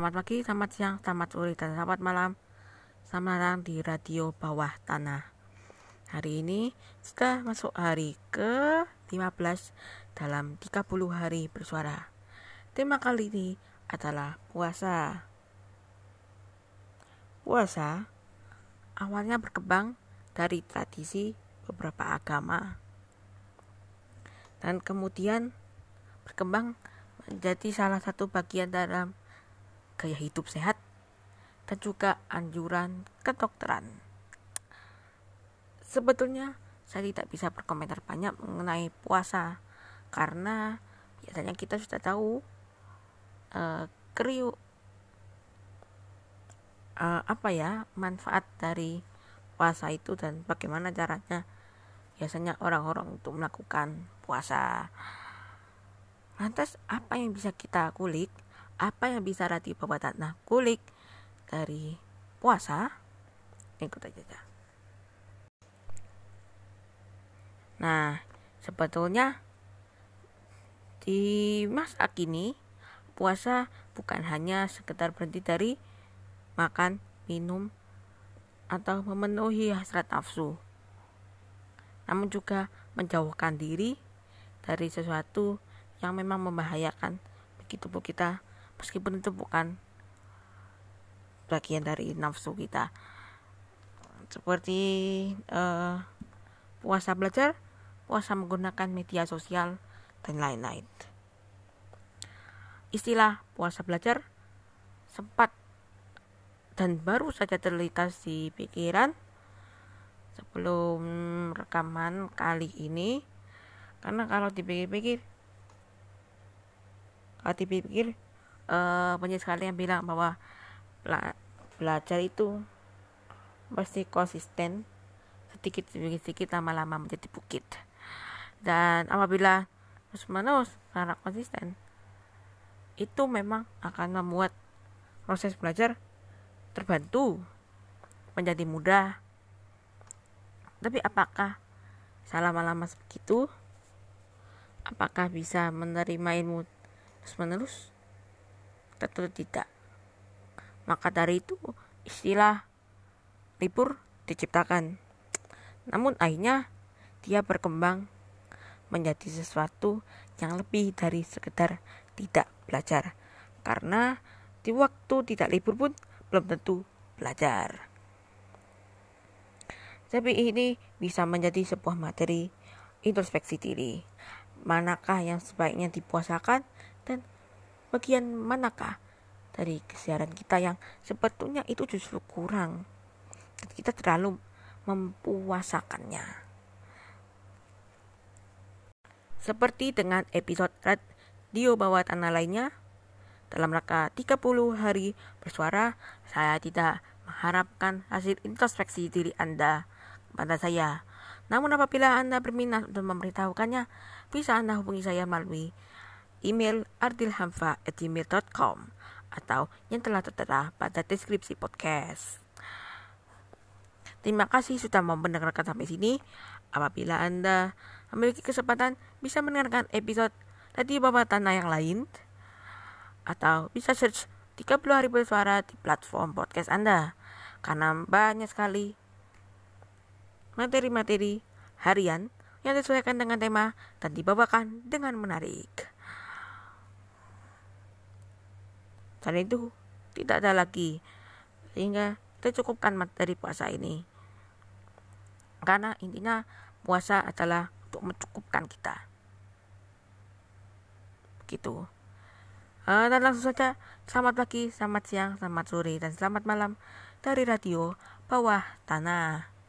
Selamat pagi, selamat siang, selamat sore, dan selamat malam. Selamat datang di Radio Bawah Tanah. Hari ini sudah masuk hari ke-15 dalam 30 hari bersuara. Tema kali ini adalah puasa. Puasa awalnya berkembang dari tradisi beberapa agama dan kemudian berkembang menjadi salah satu bagian dalam gaya hidup sehat, dan juga anjuran kedokteran. Sebetulnya saya tidak bisa berkomentar banyak mengenai puasa karena biasanya kita sudah tahu uh, kriuk uh, apa ya manfaat dari puasa itu dan bagaimana caranya biasanya orang-orang untuk melakukan puasa. Lantas apa yang bisa kita kulik apa yang bisa Rati Bapak Tanah kulik dari puasa? Ikut aja nah sebetulnya di masa kini puasa bukan hanya sekedar berhenti dari makan minum atau memenuhi hasrat nafsu namun juga menjauhkan diri dari sesuatu yang memang membahayakan bagi tubuh kita meskipun itu bukan bagian dari nafsu kita. Seperti uh, puasa belajar puasa menggunakan media sosial dan lain-lain. Istilah puasa belajar sempat dan baru saja terlintas di pikiran sebelum rekaman kali ini. Karena kalau dipikir-pikir kalau dipikir uh, banyak sekali yang bilang bahwa bela belajar itu pasti konsisten sedikit demi sedikit lama-lama menjadi bukit. Dan apabila terus menerus karena konsisten itu memang akan membuat proses belajar terbantu menjadi mudah. Tapi apakah selama-lama begitu apakah bisa menerima ilmu terus menerus tentu tidak. Maka dari itu istilah libur diciptakan. Namun akhirnya dia berkembang menjadi sesuatu yang lebih dari sekedar tidak belajar. Karena di waktu tidak libur pun belum tentu belajar. Tapi ini bisa menjadi sebuah materi introspeksi diri. Manakah yang sebaiknya dipuasakan bagian manakah dari kesiaran kita yang sebetulnya itu justru kurang? Kita terlalu mempuasakannya. Seperti dengan episode radio bawah tanah lainnya dalam rangka 30 hari bersuara saya tidak mengharapkan hasil introspeksi diri Anda kepada saya. Namun apabila Anda berminat untuk memberitahukannya bisa Anda hubungi saya melalui email ardilhamfa@gmail.com atau yang telah tertera pada deskripsi podcast. Terima kasih sudah mau mendengarkan sampai sini. Apabila Anda memiliki kesempatan bisa mendengarkan episode tadi Bapak Tanah yang lain atau bisa search 30 hari bersuara di platform podcast Anda karena banyak sekali materi-materi harian yang disesuaikan dengan tema dan dibawakan dengan menarik. Selain itu, tidak ada lagi. Sehingga kita cukupkan materi puasa ini. Karena intinya puasa adalah untuk mencukupkan kita. Begitu. Uh, dan langsung saja, selamat pagi, selamat siang, selamat sore, dan selamat malam dari radio Bawah Tanah.